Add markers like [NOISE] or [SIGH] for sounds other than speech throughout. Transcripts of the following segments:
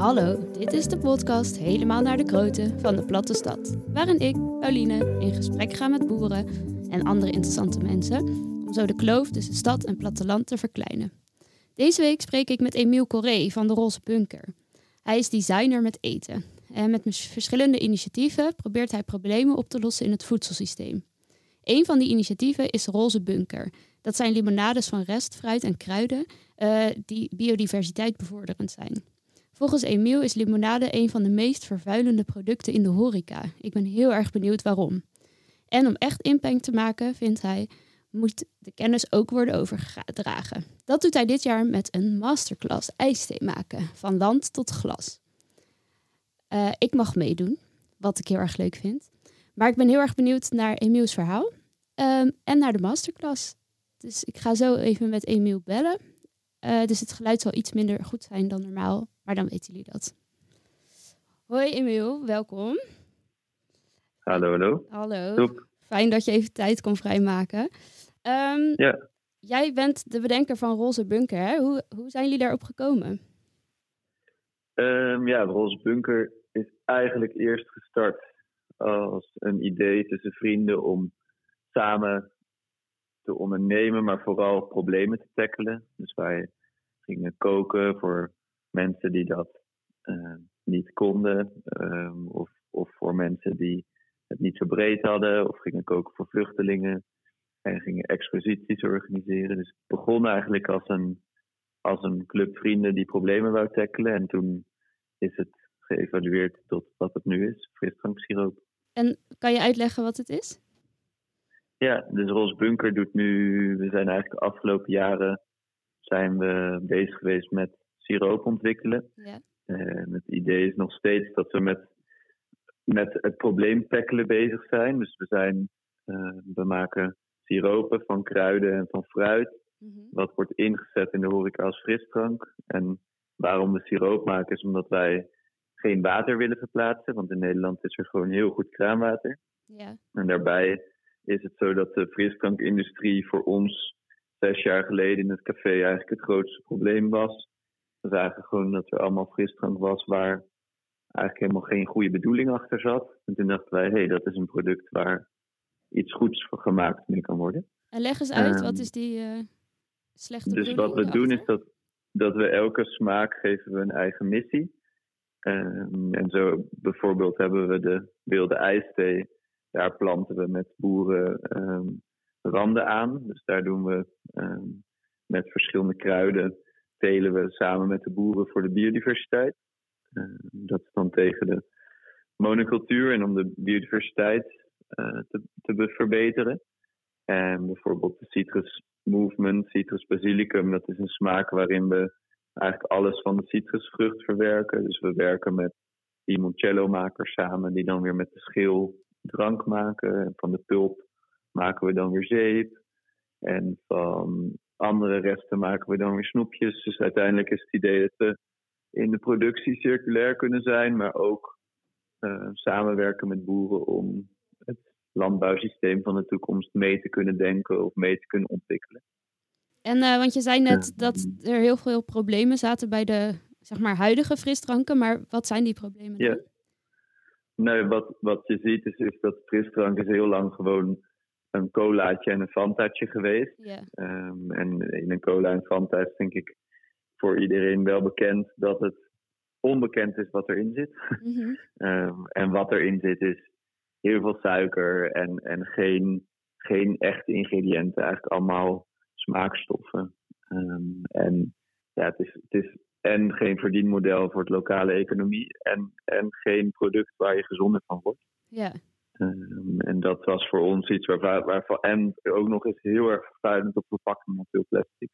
Hallo, dit is de podcast Helemaal naar de Kroten van de Platte Stad. Waarin ik, Pauline, in gesprek ga met boeren en andere interessante mensen. Om zo de kloof tussen stad en platteland te verkleinen. Deze week spreek ik met Emiel Corré van de Roze Bunker. Hij is designer met eten. En met verschillende initiatieven probeert hij problemen op te lossen in het voedselsysteem. Een van die initiatieven is Roze Bunker. Dat zijn limonades van rest, fruit en kruiden uh, die biodiversiteit bevorderend zijn. Volgens Emiel is limonade een van de meest vervuilende producten in de horeca. Ik ben heel erg benieuwd waarom. En om echt impact te maken, vindt hij, moet de kennis ook worden overgedragen. Dat doet hij dit jaar met een masterclass ijsthee maken, van land tot glas. Uh, ik mag meedoen, wat ik heel erg leuk vind. Maar ik ben heel erg benieuwd naar Emiels verhaal um, en naar de masterclass. Dus ik ga zo even met Emiel bellen. Uh, dus het geluid zal iets minder goed zijn dan normaal, maar dan weten jullie dat. Hoi Emiel, welkom. Hallo, hallo. Hallo. Fijn dat je even tijd kon vrijmaken. Um, ja. Jij bent de bedenker van Roze Bunker. Hè? Hoe, hoe zijn jullie daarop gekomen? Um, ja, Roze Bunker is eigenlijk eerst gestart als een idee tussen vrienden om samen te ondernemen, maar vooral problemen te tackelen. Dus wij gingen koken voor mensen die dat uh, niet konden, um, of, of voor mensen die het niet zo breed hadden, of gingen koken voor vluchtelingen en gingen exposities organiseren. Dus het begon eigenlijk als een, als een club vrienden die problemen wou tackelen. En toen is het geëvalueerd tot wat het nu is, frisdranksiroop. En kan je uitleggen wat het is? Ja, dus Ros Bunker doet nu, we zijn eigenlijk de afgelopen jaren zijn we bezig geweest met siroop ontwikkelen. Ja. Uh, het idee is nog steeds dat we met, met het probleem tackelen bezig zijn. Dus we, zijn, uh, we maken siropen van kruiden en van fruit. Mm -hmm. Wat wordt ingezet in de horeca als frisdrank. En waarom we siroop maken is omdat wij geen water willen verplaatsen. Want in Nederland is er gewoon heel goed kraanwater. Ja. En daarbij is het zo dat de frisdrankindustrie voor ons zes jaar geleden in het café eigenlijk het grootste probleem was. We zagen gewoon dat er allemaal frisdrank was waar eigenlijk helemaal geen goede bedoeling achter zat. En toen dachten wij, hé, hey, dat is een product waar iets goeds voor gemaakt mee kan worden. En leg eens uit, um, wat is die uh, slechte Dus wat we doen is dat, dat we elke smaak geven we een eigen missie. Um, en zo bijvoorbeeld hebben we de wilde ijsthee. Daar planten we met boeren um, randen aan. Dus daar doen we met verschillende kruiden telen we samen met de boeren voor de biodiversiteit. Uh, dat is dan tegen de monocultuur en om de biodiversiteit uh, te, te verbeteren. En bijvoorbeeld de citrus movement, citrus basilicum, dat is een smaak waarin we eigenlijk alles van de citrusvrucht verwerken. Dus we werken met limoncello-makers samen, die dan weer met de schil drank maken. En van de pulp maken we dan weer zeep. En van andere resten maken we dan weer snoepjes. Dus uiteindelijk is het idee dat we in de productie circulair kunnen zijn, maar ook uh, samenwerken met boeren om het landbouwsysteem van de toekomst mee te kunnen denken of mee te kunnen ontwikkelen. En uh, want je zei net dat er heel veel problemen zaten bij de zeg maar, huidige frisdranken, maar wat zijn die problemen dan? Ja. Nee, wat, wat je ziet is, is dat frisdrank is heel lang gewoon een colaatje en een fantaatje geweest. Yeah. Um, en in een cola en fanta is denk ik voor iedereen wel bekend dat het onbekend is wat erin zit. Mm -hmm. um, en wat erin zit is heel veel suiker en, en geen, geen echte ingrediënten. Eigenlijk allemaal smaakstoffen. Um, en ja, het is, het is en geen verdienmodel voor het lokale economie en, en geen product waar je gezonder van wordt. Ja. Um, en dat was voor ons iets waarvan, waarvan en ook nog eens heel erg vervuilend op verpakking met veel plastic.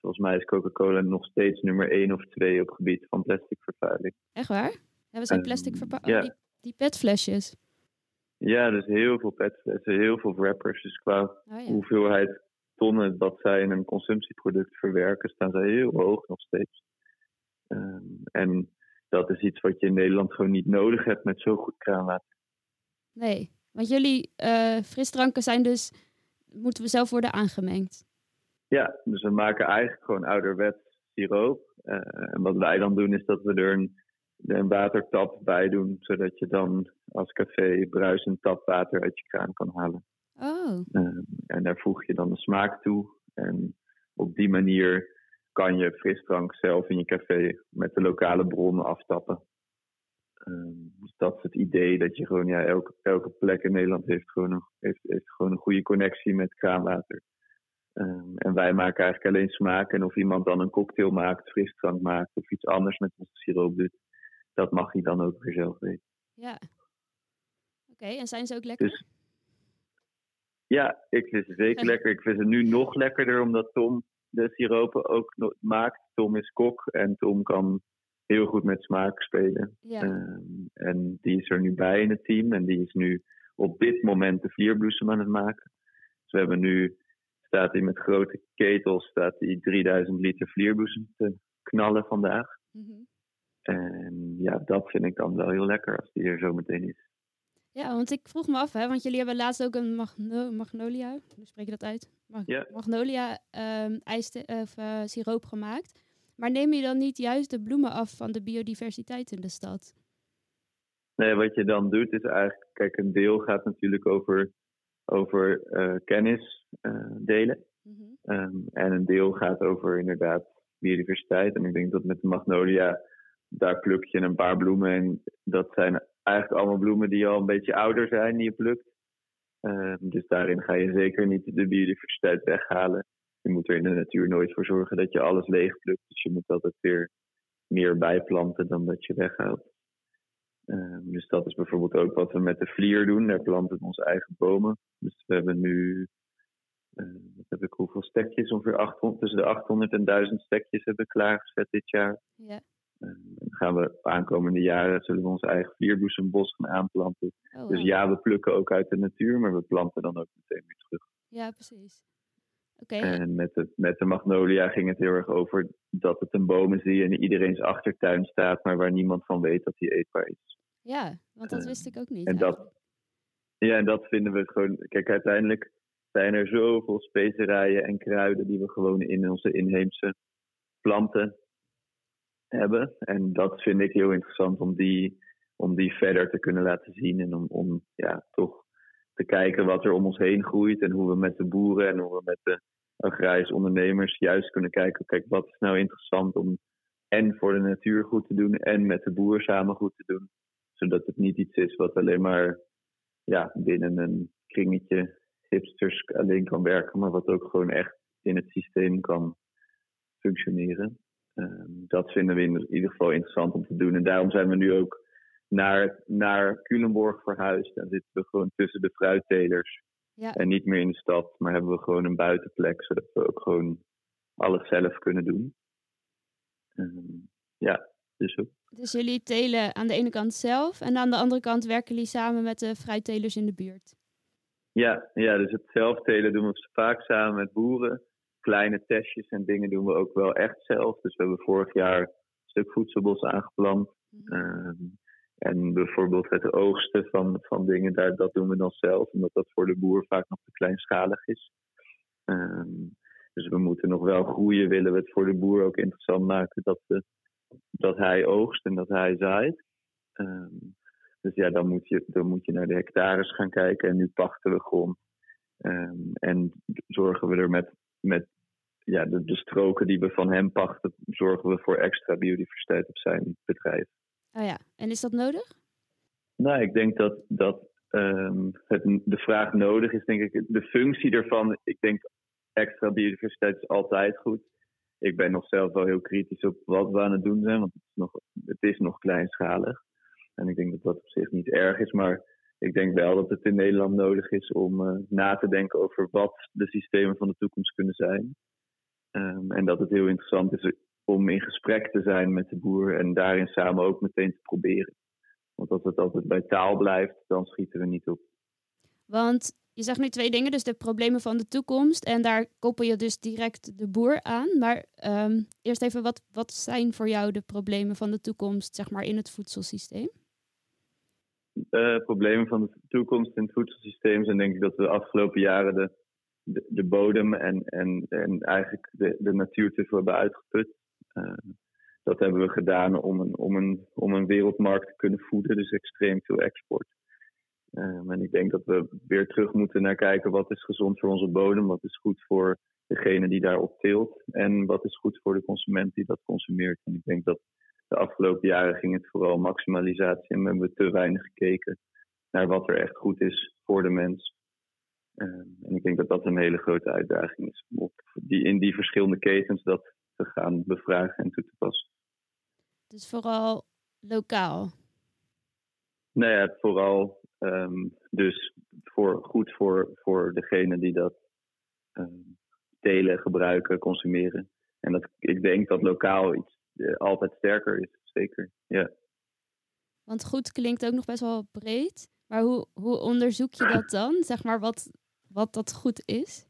Volgens mij is Coca-Cola nog steeds nummer één of twee op het gebied van plasticvervuiling. Echt waar? Zijn plastic um, verpakkingen. Ja. Die, die petflesjes. Ja, dus heel veel petflessen, heel veel wrappers. Dus qua oh, ja. hoeveelheid tonnen dat zij in een consumptieproduct verwerken, staan zij heel hoog nog steeds. Um, en dat is iets wat je in Nederland gewoon niet nodig hebt met zo goed kraanwater. Nee, want jullie uh, frisdranken zijn dus, moeten we zelf worden aangemengd. Ja, dus we maken eigenlijk gewoon ouderwets siroop. Uh, en wat wij dan doen is dat we er een er een watertap bij doen, zodat je dan als café bruisend tapwater uit je kraan kan halen. Oh. Ehm, en daar voeg je dan de smaak toe. En op die manier kan je frisdrank zelf in je café met de lokale bronnen aftappen. Ehm, dus dat is het idee dat je gewoon, ja, elke, elke plek in Nederland heeft gewoon een, heeft, heeft gewoon een goede connectie met kraanwater. Ehm, en wij maken eigenlijk alleen smaak. En of iemand dan een cocktail maakt, frisdrank maakt of iets anders met onze siroop doet, dat mag hij dan ook weer zelf weten. Ja. Oké, en zijn ze ook lekker? Dus ja, ik vind ze zeker lekker. Ik vind ze nu nog lekkerder omdat Tom de siropen ook maakt. Tom is kok en Tom kan heel goed met smaak spelen. ja. Ehm, en die is er nu bij in het team. En die is nu op dit moment de vlierbloesem aan het maken. Dus we hebben nu, staat hij met grote ketels, staat hij 3000 liter vlierbloesem te knallen vandaag. Mhm. En ja, dat vind ik dan wel heel lekker als die er zo meteen is. Ja, want ik vroeg me af, hè, want jullie hebben laatst ook een magno magnolia, hoe spreek je dat uit? Mag Ja. Magnolia ehm ijs of eh, siroop gemaakt. Maar neem je dan niet juist de bloemen af van de biodiversiteit in de stad? Nee, wat je dan doet is eigenlijk, kijk, een deel gaat natuurlijk over, over eh, kennis eh, delen. Mhm. Ehm, en een deel gaat over inderdaad biodiversiteit. En ik denk dat met de magnolia, daar pluk je een paar bloemen. En dat zijn eigenlijk allemaal bloemen die al een beetje ouder zijn, die je plukt. Ehm, dus daarin ga je zeker niet de biodiversiteit weghalen. Je moet er in de natuur nooit voor zorgen dat je alles leeg plukt. Dus je moet altijd weer meer bijplanten dan dat je weghaalt. Ehm, dus dat is bijvoorbeeld ook wat we met de vlier doen. Daar planten we onze eigen bomen. Dus we hebben nu eh, wat heb ik, hoeveel stekjes? Ongeveer 800, tussen de 800 en 1000 stekjes hebben we klaargezet dit jaar. Ja. Eh, dan gaan we aankomende jaren zullen we ons eigen vlierbloesembos gaan aanplanten. Oh, Dus ja, we plukken ook uit de natuur, maar we planten dan ook meteen weer terug. Ja, precies. En met de, met de magnolia ging het heel erg over dat het een boom is die in iedereen's achtertuin staat, maar waar niemand van weet dat die eetbaar is. ja, want dat eh, wist ik ook niet. En dat, ja, en dat vinden we gewoon. Kijk, uiteindelijk zijn er zoveel specerijen en kruiden die we gewoon in onze inheemse planten hebben. En dat vind ik heel interessant om die, om die verder te kunnen laten zien. En om, om ja, toch te kijken wat er om ons heen groeit. En hoe we met de boeren en hoe we met de agrarische ondernemers juist kunnen kijken. Kijk, wat is nou interessant om en voor de natuur goed te doen en met de boer samen goed te doen. Zodat het niet iets is wat alleen maar ja, binnen een kringetje hipsters alleen kan werken, maar wat ook gewoon echt in het systeem kan functioneren. Ehm, dat vinden we in ieder geval interessant om te doen. En daarom zijn we nu ook naar, naar Culemborg verhuisd. En zitten we gewoon tussen de fruittelers. Ja. En niet meer in de stad, maar hebben we gewoon een buitenplek, zodat we ook gewoon alles zelf kunnen doen. Ehm, ja, dus ook. Dus jullie telen aan de ene kant zelf en aan de andere kant werken jullie samen met de fruittelers in de buurt. Ja, ja, dus het zelftelen doen we vaak samen met boeren. Kleine testjes en dingen doen we ook wel echt zelf. Dus we hebben vorig jaar een stuk voedselbos aangeplant. Mhm. Ehm, en bijvoorbeeld het oogsten van, van dingen, daar, dat doen we dan zelf. Omdat dat voor de boer vaak nog te kleinschalig is. Ehm, dus we moeten nog wel groeien, willen we het voor de boer ook interessant maken dat, we, dat hij oogst en dat hij zaait. Ehm, dus ja, dan moet, je, dan moet je naar de hectares gaan kijken. En nu pachten we grond. Ehm, en zorgen we er met, met ja, de, de stroken die we van hem pachten, zorgen we voor extra biodiversiteit op zijn bedrijf. Oh ja, en is dat nodig? Nou, ik denk dat, dat ehm, het, de vraag nodig is, denk ik, de functie ervan. Ik denk extra biodiversiteit is altijd goed. Ik ben nog zelf wel heel kritisch op wat we aan het doen zijn, want het is nog, het is nog kleinschalig. En ik denk dat dat op zich niet erg is, maar ik denk wel dat het in Nederland nodig is om eh, na te denken over wat de systemen van de toekomst kunnen zijn. Ehm, en dat het heel interessant is om in gesprek te zijn met de boer en daarin samen ook meteen te proberen. Want als het altijd bij taal blijft, dan schieten we niet op. Want je zegt nu twee dingen, dus de problemen van de toekomst. En daar koppel je dus direct de boer aan. Maar ehm, eerst even, wat, wat zijn voor jou de problemen van de toekomst, zeg maar, in het voedselsysteem? Uh, problemen van de toekomst in het voedselsysteem zijn denk ik dat we de afgelopen jaren de, de, de bodem en, en, en eigenlijk de, de natuur te veel hebben uitgeput. Uh, dat hebben we gedaan om een, om, een, om een wereldmarkt te kunnen voeden, dus extreem veel export. Um, en ik denk dat we weer terug moeten naar kijken wat is gezond voor onze bodem, wat is goed voor degene die daarop teelt en wat is goed voor de consument die dat consumeert. En ik denk dat de afgelopen jaren ging het vooral maximalisatie en we hebben te weinig gekeken naar wat er echt goed is voor de mens. Um, en ik denk dat dat een hele grote uitdaging is die, in die verschillende ketens dat te gaan bevragen en toe te passen. Dus vooral lokaal? Nou ja, vooral um, dus voor, goed voor, voor degene die dat um, delen, gebruiken, consumeren. En dat, ik denk dat lokaal iets uh, altijd sterker is, zeker. Ja. Want goed klinkt ook nog best wel breed. Maar hoe, hoe onderzoek je dat dan? Zeg maar wat, wat dat goed is?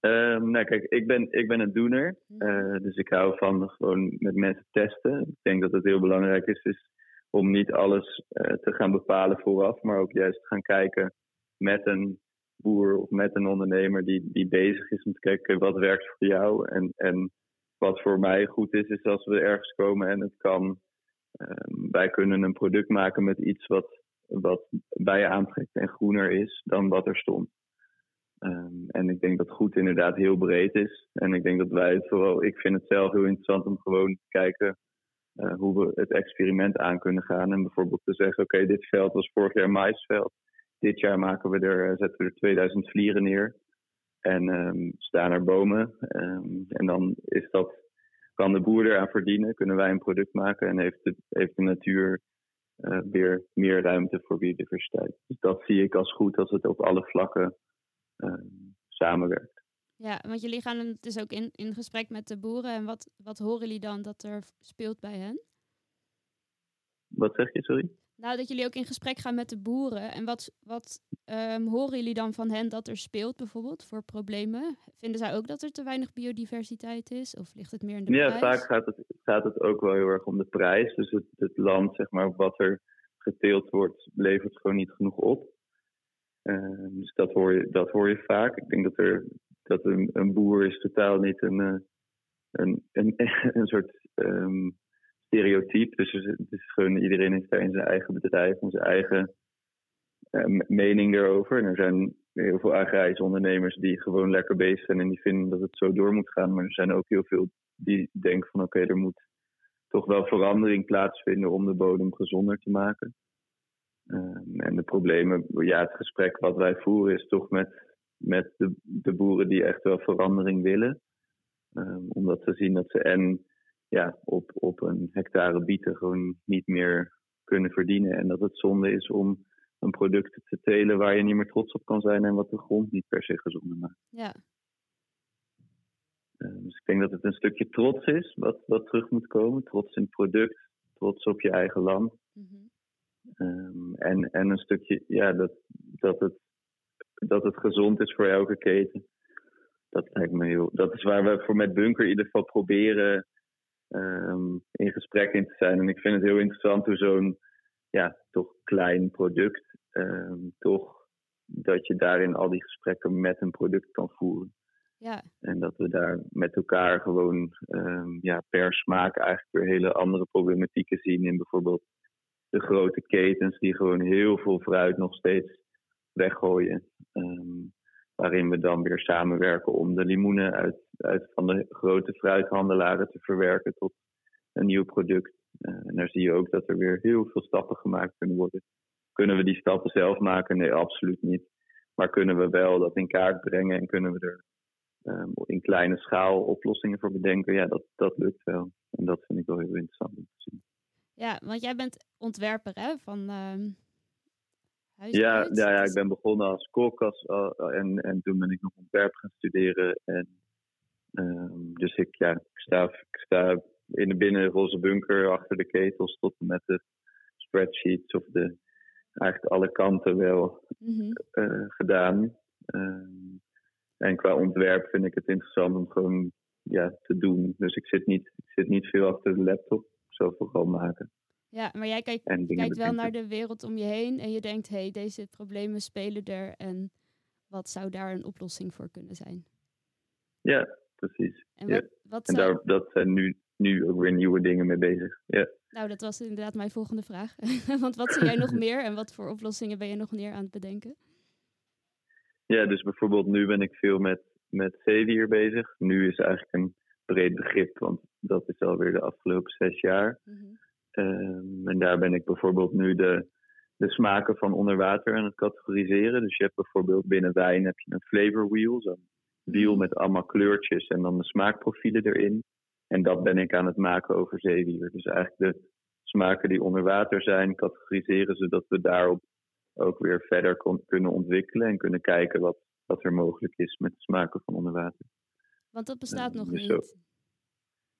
Um, nou, kijk, ik ben, ik ben een doener. Uh, dus ik hou van gewoon met mensen testen. Ik denk dat het heel belangrijk is, is om niet alles uh, te gaan bepalen vooraf, maar ook juist te gaan kijken met een boer of met een ondernemer die, die bezig is om te kijken wat werkt voor jou. En, en wat voor mij goed is, is als we ergens komen en het kan. Um, wij kunnen een product maken met iets wat, wat bij je aantrekt en groener is dan wat er stond. Um, en ik denk dat goed inderdaad heel breed is. En ik denk dat wij het vooral, ik vind het zelf heel interessant om gewoon te kijken uh, hoe we het experiment aan kunnen gaan. En bijvoorbeeld te zeggen, oké, dit veld was vorig jaar maisveld. Dit jaar maken we er, zetten we er 2000 vlieren neer. En um, staan er bomen. Um, en dan is dat, kan de boer eraan verdienen. Kunnen wij een product maken en heeft de, heeft de natuur uh, weer meer ruimte voor biodiversiteit. Dus dat zie ik als goed als het op alle vlakken samenwerkt. Ja, want jullie gaan dus ook in, in gesprek met de boeren. En wat, wat horen jullie dan dat er speelt bij hen? Wat zeg je, sorry? Nou, dat jullie ook in gesprek gaan met de boeren. En wat, wat um, horen jullie dan van hen dat er speelt bijvoorbeeld voor problemen? Vinden zij ook dat er te weinig biodiversiteit is? Of ligt het meer in de ja, prijs? Ja, vaak gaat het, gaat het ook wel heel erg om de prijs. Dus het, het land, zeg maar, wat er geteeld wordt, levert gewoon niet genoeg op. Uh, dus dat hoor, je, dat hoor je vaak. Ik denk dat, er, dat een, een boer is totaal niet een, uh, een, een, [LAUGHS] een soort um, stereotype. Dus het is gewoon, iedereen heeft zijn eigen bedrijf en zijn eigen uh, mening erover. En er zijn heel veel agrarische ondernemers die gewoon lekker bezig zijn en die vinden dat het zo door moet gaan. Maar er zijn ook heel veel die denken van oké, er moet toch wel verandering plaatsvinden om de bodem gezonder te maken. Um, en de problemen, ja, het gesprek wat wij voeren is toch met, met de, de boeren die echt wel verandering willen. Um, omdat ze zien dat ze en ja, op, op een hectare bieten gewoon niet meer kunnen verdienen. En dat het zonde is om een product te telen waar je niet meer trots op kan zijn en wat de grond niet per se gezonder maakt. Ja. Um, dus ik denk dat het een stukje trots is wat, wat terug moet komen. Trots in het product, trots op je eigen land. Mm-hmm. Um, en, en een stukje, ja, dat, dat, het, dat het gezond is voor elke keten. Dat lijkt me heel. Dat is waar we voor met Bunker in ieder geval proberen um, in gesprek in te zijn. En ik vind het heel interessant hoe zo'n ja, toch klein product, um, toch dat je daarin al die gesprekken met een product kan voeren. Ja. En dat we daar met elkaar gewoon um, ja, per smaak eigenlijk weer hele andere problematieken zien in bijvoorbeeld de grote ketens die gewoon heel veel fruit nog steeds weggooien. Um, waarin we dan weer samenwerken om de limoenen uit, uit van de grote fruithandelaren te verwerken tot een nieuw product. Uh, en daar zie je ook dat er weer heel veel stappen gemaakt kunnen worden. Kunnen we die stappen zelf maken? Nee, absoluut niet. Maar kunnen we wel dat in kaart brengen en kunnen we er um, in kleine schaal oplossingen voor bedenken? Ja, dat, dat lukt wel. En dat vind ik wel heel interessant om te zien. Ja, want jij bent ontwerper hè, van uh, ja, ja, ja, ik ben begonnen als kok als, uh, en, en toen ben ik nog ontwerp gaan studeren. En, um, dus ik, ja, ik, sta, ik sta in de binnenroze bunker achter de ketels tot en met de spreadsheets of de, eigenlijk alle kanten wel mm-hmm. uh, gedaan. Um, en qua ontwerp vind ik het interessant om gewoon ja, te doen. Dus ik zit niet, ik zit niet veel achter de laptop zo vooral maken. Ja, maar jij kijkt, kijkt wel naar de wereld om je heen en je denkt, hé, hey, deze problemen spelen er en wat zou daar een oplossing voor kunnen zijn? Ja, precies. En, wat, wat en zou... daar, dat zijn nu, nu ook weer nieuwe dingen mee bezig. Ja. Nou, dat was inderdaad mijn volgende vraag. [LAUGHS] Want wat zie jij nog [LAUGHS] meer en wat voor oplossingen ben je nog meer aan het bedenken? Ja, dus bijvoorbeeld nu ben ik veel met, met zeewier bezig. Nu is eigenlijk een breed begrip, want dat is alweer de afgelopen zes jaar. Mm en daar ben ik bijvoorbeeld nu de, de smaken van onder water aan het categoriseren. Dus je hebt bijvoorbeeld binnen wijn heb je een flavor wheel, zo'n wiel met allemaal kleurtjes en dan de smaakprofielen erin. En dat ben ik aan het maken over zeewier. Dus eigenlijk de smaken die onder water zijn, categoriseren zodat we daarop ook weer verder kunnen ontwikkelen en kunnen kijken wat, wat er mogelijk is met de smaken van onder water. Want dat bestaat nog dus niet.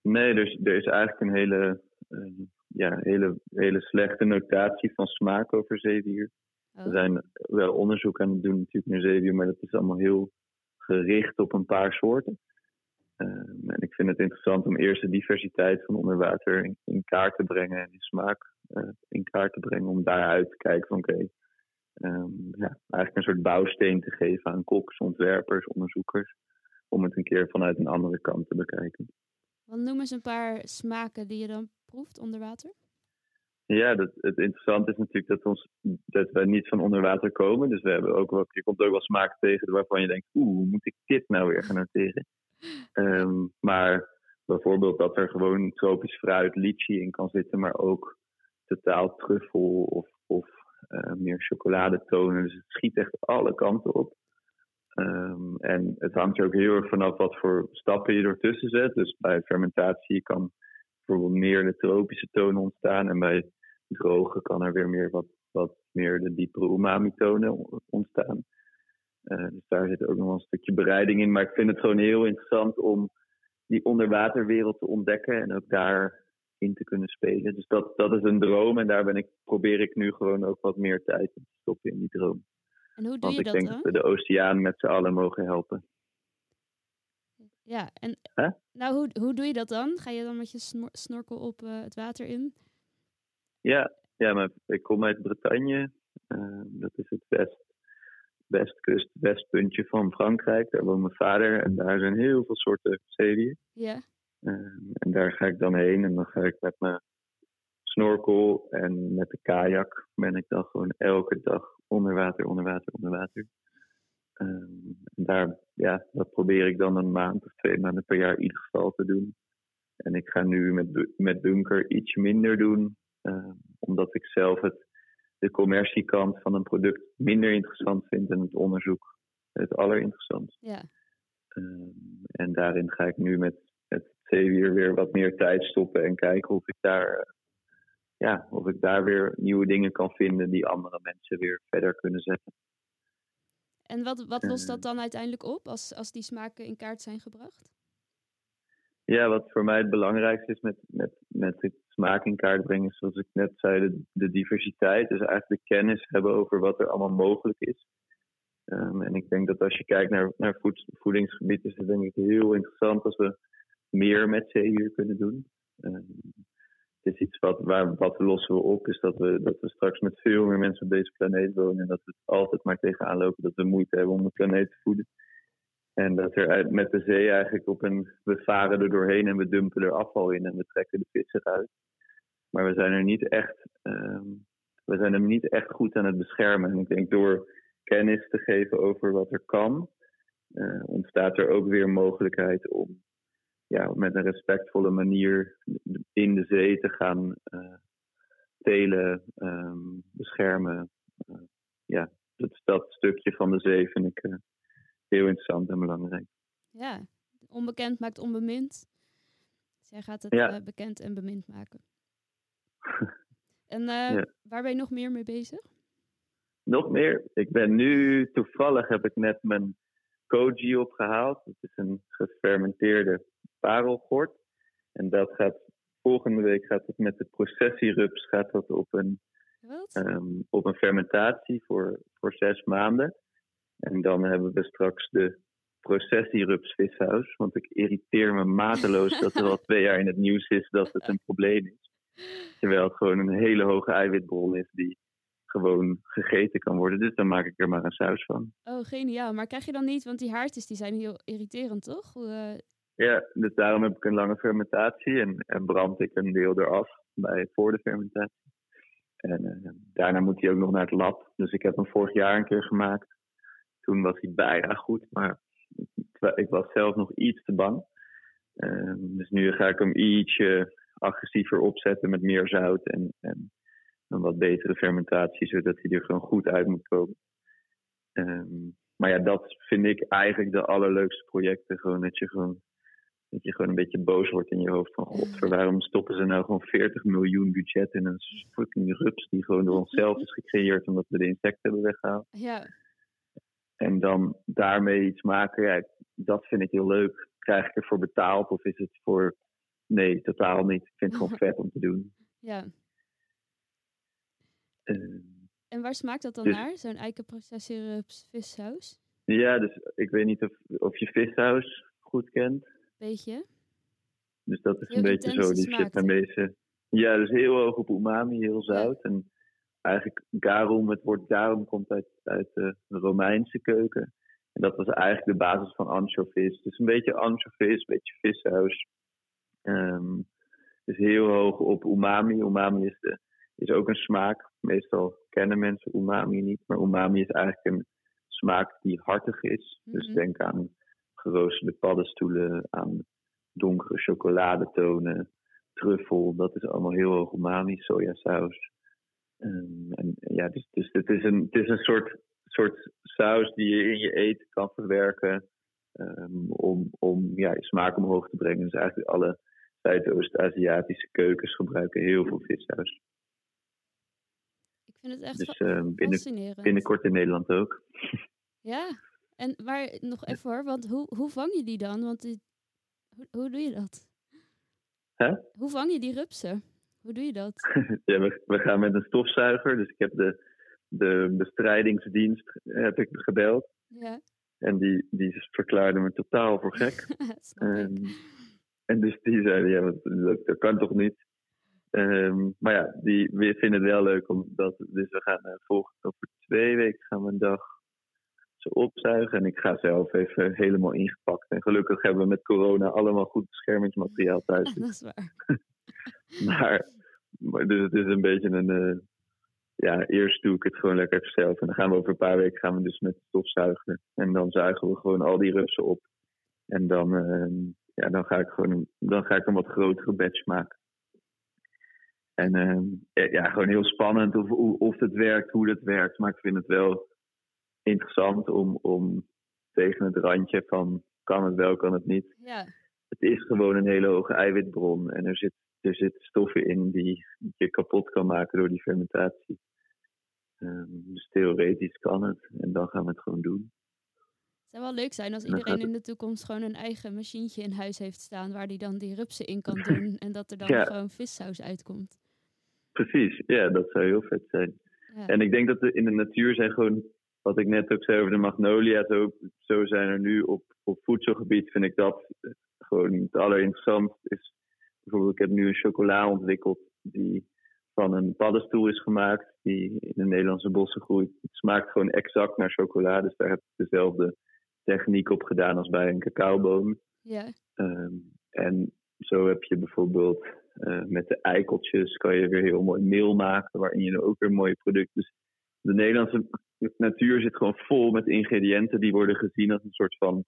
nee, dus er is eigenlijk een hele, uh, ja, hele, hele slechte notatie van smaak over zeewier. Oh. Er zijn wel onderzoek aan het doen natuurlijk naar zeewier, maar dat is allemaal heel gericht op een paar soorten. Ehm, en ik vind het interessant om eerst de diversiteit van onderwater in, in kaart te brengen en die smaak uh, in kaart te brengen. Om daaruit te kijken van oké, ehm, ja, eigenlijk een soort bouwsteen te geven aan koks, ontwerpers, onderzoekers. Om het een keer vanuit een andere kant te bekijken. Wat noemen ze een paar smaken die je dan proeft onder water? Ja, dat, het interessante is natuurlijk dat, ons, dat we niet van onder water komen. Dus we hebben ook je komt ook wel smaken tegen waarvan je denkt, oeh, hoe moet ik dit nou weer gaan noteren? [LAUGHS] Ehm, maar bijvoorbeeld dat er gewoon tropisch fruit, litchi in kan zitten, maar ook totaal truffel of, of uh, meer chocoladetonen. Dus het schiet echt alle kanten op. Um, en het hangt er ook heel erg vanaf wat voor stappen je ertussen zet. Dus bij fermentatie kan bijvoorbeeld meer de tropische tonen ontstaan. En bij drogen kan er weer meer wat, wat meer de diepere umami-tonen ontstaan. Uh, dus daar zit ook nog wel een stukje bereiding in. Maar ik vind het gewoon heel interessant om die onderwaterwereld te ontdekken en ook daar in te kunnen spelen. Dus dat, dat is een droom en daar ben ik, probeer ik nu gewoon ook wat meer tijd in te stoppen in die droom. En hoe doe Want je ik dat denk dat we de oceaan met z'n allen mogen helpen. Ja, en nou, hoe, hoe doe je dat dan? Ga je dan met je snorkel op uh, het water in? Ja, ja maar ik kom uit Bretagne. Uh, dat is het west, westkust, westpuntje van Frankrijk. Daar woont mijn vader en daar zijn heel veel soorten zeewier. Ja. Uh, en daar ga ik dan heen en dan ga ik met mijn snorkel en met de kajak ben ik dan gewoon elke dag onder water, onder water, onder water. Um, en daar, ja, dat probeer ik dan een maand of twee maanden per jaar in ieder geval te doen. En ik ga nu met, met bunker iets minder doen, uh, omdat ik zelf het, de commerciekant van een product minder interessant vind en het onderzoek het allerinteressantst. Ja. Um, en daarin ga ik nu met het zeewier weer wat meer tijd stoppen en kijken of ik daar, ja, of ik daar weer nieuwe dingen kan vinden die andere mensen weer verder kunnen zetten. En wat, wat lost dat dan uiteindelijk op als, als die smaken in kaart zijn gebracht? Ja, wat voor mij het belangrijkste is met, met, met het smaak in kaart brengen, zoals ik net zei, de, de diversiteit. Dus eigenlijk de kennis hebben over wat er allemaal mogelijk is. Um, en ik denk dat als je kijkt naar, naar voed, voedingsgebied, is het denk ik heel interessant als we meer met zeewier kunnen doen. Um, het is iets wat, waar, wat lossen we op, is dat we, dat we straks met veel meer mensen op deze planeet wonen en dat we altijd maar tegenaan lopen dat we moeite hebben om de planeet te voeden. En dat er met de zee eigenlijk op een. We varen er doorheen en we dumpen er afval in en we trekken de vissen uit. Maar we zijn er niet echt. Um, we zijn hem niet echt goed aan het beschermen. En ik denk door kennis te geven over wat er kan, uh, ontstaat er ook weer mogelijkheid om ja, met een respectvolle manier in de zee te gaan uh, telen, um, beschermen. Uh, ja, dat, dat stukje van de zee vind ik heel interessant en belangrijk. Ja, onbekend maakt onbemind. Jij gaat het ja. bekend en bemind maken. [LAUGHS] en ja. waar ben je nog meer mee bezig? Nog meer? Ik ben nu, toevallig heb ik net mijn koji opgehaald. Dat is een gefermenteerde parelgort. En dat gaat, volgende week gaat het met de processierups gaat dat op een, um, op een fermentatie voor, voor zes maanden. En dan hebben we straks de processierups vishuis. Want ik irriteer me mateloos dat er al [LAUGHS] twee jaar in het nieuws is dat het een probleem is. Terwijl het gewoon een hele hoge eiwitbron is die gewoon gegeten kan worden. Dus dan maak ik er maar een saus van. Oh, geniaal. Maar krijg je dan niet, want die haartjes die zijn heel irriterend, toch? Uh... Ja, dus daarom heb ik een lange fermentatie en, en brand ik een deel eraf bij, voor de fermentatie. En uh, daarna moet hij ook nog naar het lab. Dus ik heb hem vorig jaar een keer gemaakt. Toen was hij bijna goed, maar ik was zelf nog iets te bang. Uh, dus nu ga ik hem ietsje agressiever opzetten met meer zout en, en een wat betere fermentatie, zodat hij er gewoon goed uit moet komen. Um, maar ja, dat vind ik eigenlijk de allerleukste projecten. Gewoon dat je gewoon, dat je gewoon een beetje boos wordt in je hoofd van god, waarom stoppen ze nou gewoon 40 miljoen budget in een fucking rups die gewoon door onszelf is gecreëerd omdat we de insecten hebben weggehaald. Ja. En dan daarmee iets maken, ja, dat vind ik heel leuk. Krijg ik ervoor betaald of is het voor. Nee, totaal niet. Ik vind het gewoon [LAUGHS] vet om te doen. Ja. Uh, en waar smaakt dat dan Dus- naar? Zo'n eikenprocessierups vissaus? ja, dus ik weet niet of, of je vissaus goed kent. Beetje? Dus dat is Heel een beetje zo die smaak, Vietnamese. Ja, dus heel hoog op umami, heel zout. En eigenlijk garum, het woord garum komt uit, uit de Romeinse keuken. En dat was eigenlijk de basis van anchovies. Dus een beetje anchovies, een beetje vissaus. Ehm, dus heel hoog op umami. Umami is, de, is ook een smaak. Meestal kennen mensen umami niet. Maar umami is eigenlijk een smaak die hartig is. Dus Mhm. denk aan geroosterde paddenstoelen, aan donkere chocoladetonen, truffel. Dat is allemaal heel hoog umami, sojasaus. Ehm, en ja, dus, dus het is een, het is een soort, soort saus die je in je eten kan verwerken. ehm, om, om ja, je smaak omhoog te brengen. Dus eigenlijk alle Zuidoost-Aziatische keukens gebruiken heel veel vissaus. Ik vind het echt Dus ehm, binnen, binnenkort in Nederland ook. Ja, en maar nog even hoor, want hoe, hoe vang je die dan? Want die, hoe, hoe doe je dat? Hè? Hoe vang je die rupsen? Hoe doe je dat? [LAUGHS] Ja, we, we gaan met een stofzuiger. Dus ik heb de, de bestrijdingsdienst heb ik gebeld. Ja, En die, die verklaarde me totaal voor gek. [LAUGHS] Ehm, en dus die zeiden, ja, dat, dat, dat kan toch niet? Ehm, maar ja, die we vinden het wel leuk. Omdat, dus we gaan uh, volgende over twee weken gaan we een dag ze opzuigen. En ik ga zelf even helemaal ingepakt. En gelukkig hebben we met corona allemaal goed beschermingsmateriaal thuis. [LAUGHS] dat is waar. [LAUGHS] Maar, maar dus het is een beetje een. eh, ja, eerst doe ik het gewoon lekker zelf. En dan gaan we over een paar weken gaan we dus met stofzuigen. En dan zuigen we gewoon al die rupsen op. En dan, ehm, ja, dan ga ik gewoon een, dan ga ik een wat grotere batch maken. En ehm, eh, ja, gewoon heel spannend of, of het werkt, hoe het werkt. Maar ik vind het wel interessant om, om tegen het randje van kan het wel, kan het niet Ja, het is gewoon een hele hoge eiwitbron. En er zit, er zitten stoffen in die je kapot kan maken door die fermentatie. Ehm, dus theoretisch kan het. En dan gaan we het gewoon doen. het zou wel leuk zijn als iedereen in de toekomst gewoon een eigen machientje in huis heeft staan waar die dan die rupsen in kan doen [LAUGHS] en dat er dan Ja. gewoon vissaus uitkomt. Precies, ja, dat zou heel vet zijn. Ja. En ik denk dat in de natuur zijn gewoon, wat ik net ook zei over de magnolia's, ook, zo zijn er nu op, op voedselgebied, vind ik dat gewoon het allerinteressantst is. Bijvoorbeeld, ik heb nu een chocola ontwikkeld die van een paddenstoel is gemaakt, die in de Nederlandse bossen groeit. Het smaakt gewoon exact naar chocola, dus daar heb ik dezelfde techniek op gedaan als bij een cacaoboom. ja. Ehm, en zo heb je bijvoorbeeld eh, met de eikeltjes kan je weer heel mooi meel maken, waarin je ook weer mooie producten. De Nederlandse natuur zit gewoon vol met ingrediënten die worden gezien als een soort van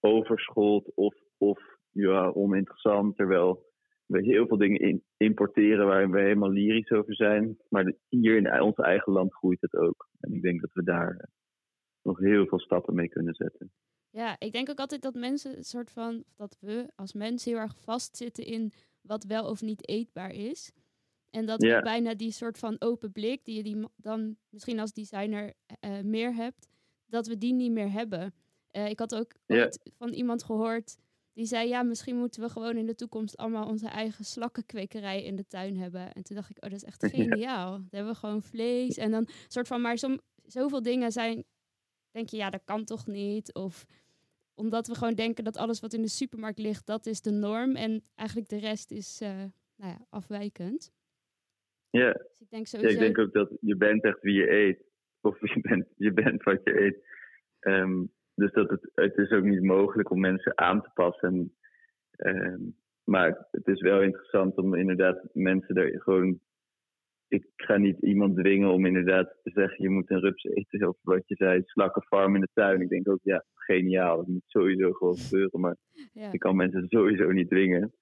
overschot of, of ja, oninteressant. Terwijl we heel veel dingen in, importeren waar we helemaal lyrisch over zijn. Maar hier in ons eigen land groeit het ook. En ik denk dat we daar eh, nog heel veel stappen mee kunnen zetten. Ja, ik denk ook altijd dat mensen een soort van, dat we als mensen heel erg vastzitten in wat wel of niet eetbaar is. En dat bijna die soort van open blik, die je die dan misschien als designer eh, meer hebt, dat we die niet meer hebben. Eh, ik had ook van iemand gehoord die zei, ja, misschien moeten we gewoon in de toekomst allemaal onze eigen slakkenkwekerij in de tuin hebben. En toen dacht ik, oh, dat is echt [LAUGHS] geniaal. Dan hebben we gewoon vlees en dan soort van, maar zoveel dingen zijn, denk je, ja, dat kan toch niet? Of omdat we gewoon denken dat alles wat in de supermarkt ligt, dat is de norm. En eigenlijk de rest is eh, nou ja, afwijkend. Ja, Dus ik denk Ja, sowieso... ik denk ook dat je bent echt wie je eet. Of [LAUGHS] je bent, je bent wat je eet. Ehm, dus dat het, het is ook niet mogelijk om mensen aan te passen. En Ehm, maar het is wel interessant om inderdaad mensen er gewoon. Ik ga niet iemand dwingen om inderdaad te zeggen: je moet een rups eten. Of wat je zei, slakkenfarm in de tuin. Ik denk ook, ja, geniaal. Dat moet sowieso gewoon gebeuren. Maar [LAUGHS] Ja. je kan mensen sowieso niet dwingen.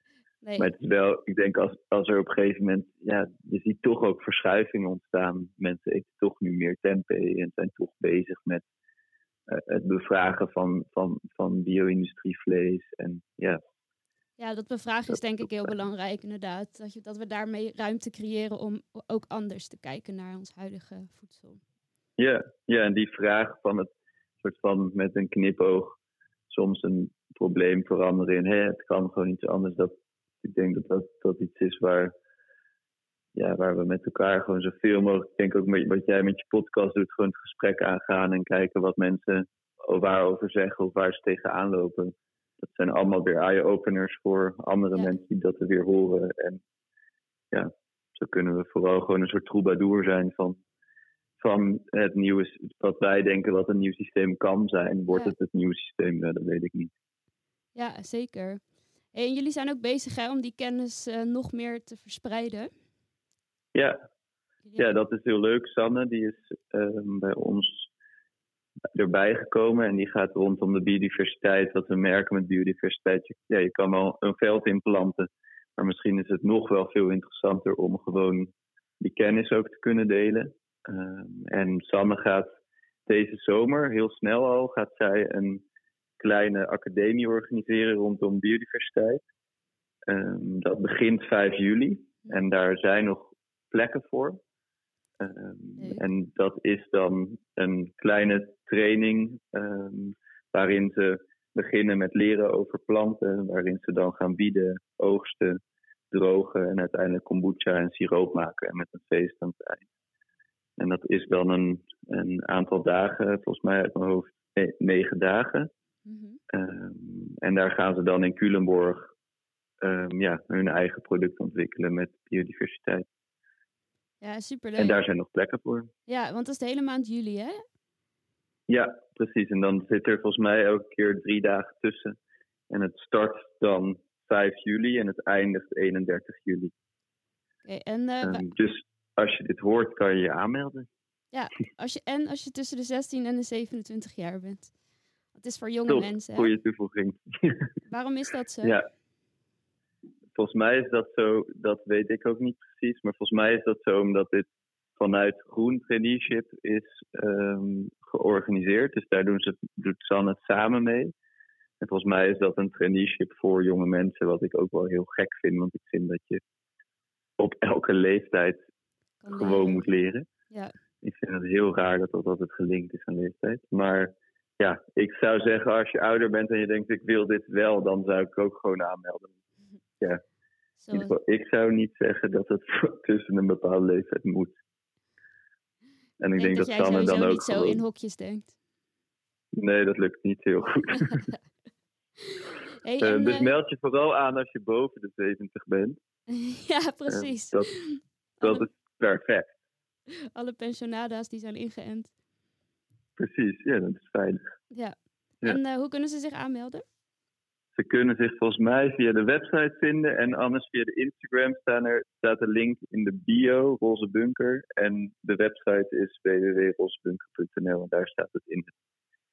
Nee. Maar het is wel, ik denk als, als er op een gegeven moment, ja, je ziet toch ook verschuivingen ontstaan. Mensen eten toch nu meer tempeh en zijn toch bezig met eh, het bevragen van, van, van bio-industrievlees. En ja, Ja, dat bevragen is denk ik heel belangrijk inderdaad. Dat, je, dat we daarmee ruimte creëren om ook anders te kijken naar ons huidige voedsel. ja, ja, en die vraag van het soort van met een knipoog soms een probleem veranderen in, hé, het kan gewoon iets anders. Dat, ik denk dat dat, dat iets is waar, ja, waar we met elkaar gewoon zoveel mogelijk, ik denk ook met, wat jij met je podcast doet, gewoon het gesprek aangaan en kijken wat mensen waarover zeggen of waar ze tegenaan lopen. Dat zijn allemaal weer eye-openers voor andere Ja. mensen die dat er weer horen. En ja, zo kunnen we vooral gewoon een soort troubadour zijn van, van het nieuwe, wat wij denken wat een nieuw systeem kan zijn. Wordt Ja. het het nieuwe systeem? Nou, dat weet ik niet. Ja, zeker. En jullie zijn ook bezig hè, om die kennis eh, nog meer te verspreiden. Ja, Ja, dat is heel leuk. Sanne, die is ehm, bij ons erbij gekomen en die gaat rondom de biodiversiteit. Wat we merken met biodiversiteit, je- ja, je kan wel een veld inplanten, maar misschien is het nog wel veel interessanter om gewoon die kennis ook te kunnen delen. Ehm, en Sanne gaat deze zomer, heel snel al, gaat zij een kleine academie organiseren rondom biodiversiteit. Ehm, dat begint 5 juli en daar zijn nog plekken voor. Ehm, en dat is dan een kleine training ehm, waarin ze beginnen met leren over planten, waarin ze dan gaan bieden, oogsten, drogen en uiteindelijk kombucha en siroop maken en met een feest aan het eind. En dat is dan een, een aantal dagen, volgens mij uit mijn hoofd ne- negen dagen. Ehm, en daar gaan ze dan in Culemborg ehm, ja, hun eigen product ontwikkelen met biodiversiteit. Ja, superleuk. En daar zijn nog plekken voor. Ja, want dat is de hele maand juli, hè? Ja, precies. En dan zit er volgens mij elke keer drie dagen tussen. En het start dan 5 juli en het eindigt 31 juli. Oké, en, eh, Ehm, dus als je dit hoort, kan je je aanmelden. als je, en als je tussen de 16 en de 27 jaar bent. Is voor jonge mensen. hè? goede toevoeging. [LAUGHS] Waarom is dat zo? ja. Volgens mij is dat zo, dat weet ik ook niet precies, maar volgens mij is dat zo omdat dit vanuit Groen Traineeship is ehm, georganiseerd. Dus daar doen ze, doet Sanne het samen mee. En volgens mij is dat een traineeship voor jonge mensen, wat ik ook wel heel gek vind, want ik vind dat je op elke leeftijd gewoon moet leren. Ja. Ik vind het heel raar dat dat altijd gelinkt is aan leeftijd. Maar ja, ik zou zeggen, als je ouder bent en je denkt ik wil dit wel, dan zou ik ook gewoon aanmelden. In ieder geval, ik zou niet zeggen dat het [LAUGHS] tussen een bepaalde leeftijd moet. En ik denk dat, jij Sanne dan ook niet zo in hokjes denkt. Nee, dat lukt niet heel [LAUGHS] goed. Hey, Eh, en, dus eh, meld je vooral aan als je boven de 70 bent. [LAUGHS] ja, Eh, precies. dat, dat alle, is perfect. alle pensionada's die zijn ingeënt. Precies, ja, dat is veilig. Ja. Ja. En eh, hoe kunnen ze zich aanmelden? Ze kunnen zich volgens mij via de website vinden en anders via de Instagram staan er, staat de link in de bio, Roze Bunker. En de website is www.rozebunker.nl en daar staat het in het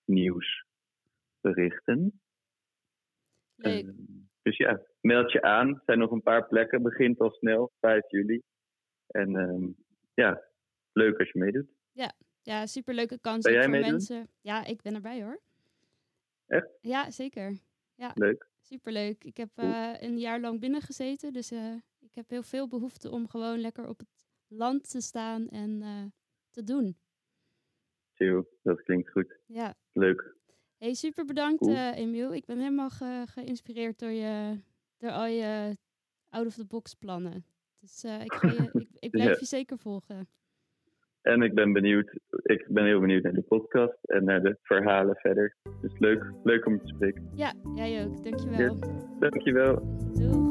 nieuwsberichten. Leuk. Ehm, dus ja, meld je aan. Er zijn nog een paar plekken, begint al snel, 5 juli. En ehm, ja, leuk als je meedoet. Ja, superleuke kans voor meedoen? mensen. Ja, ik ben erbij hoor. Echt? Ja, zeker. Leuk. Superleuk. Ik heb eh, een jaar lang binnen gezeten, dus eh, ik heb heel veel behoefte om gewoon lekker op het land te staan en eh, te doen. Chill, dat klinkt goed. Ja. Leuk. Hey, super bedankt Emiel. Ik ben helemaal ge- geïnspireerd door, je, door al je out-of-the-box plannen. Dus ik, ga je, ik, ik [LAUGHS] blijf Ja. je zeker volgen. En ik ben benieuwd, ik ben heel benieuwd naar de podcast en naar de verhalen verder. Dus leuk, leuk om te spreken. Ja, jij ook. Dankjewel. Dankjewel. Doei.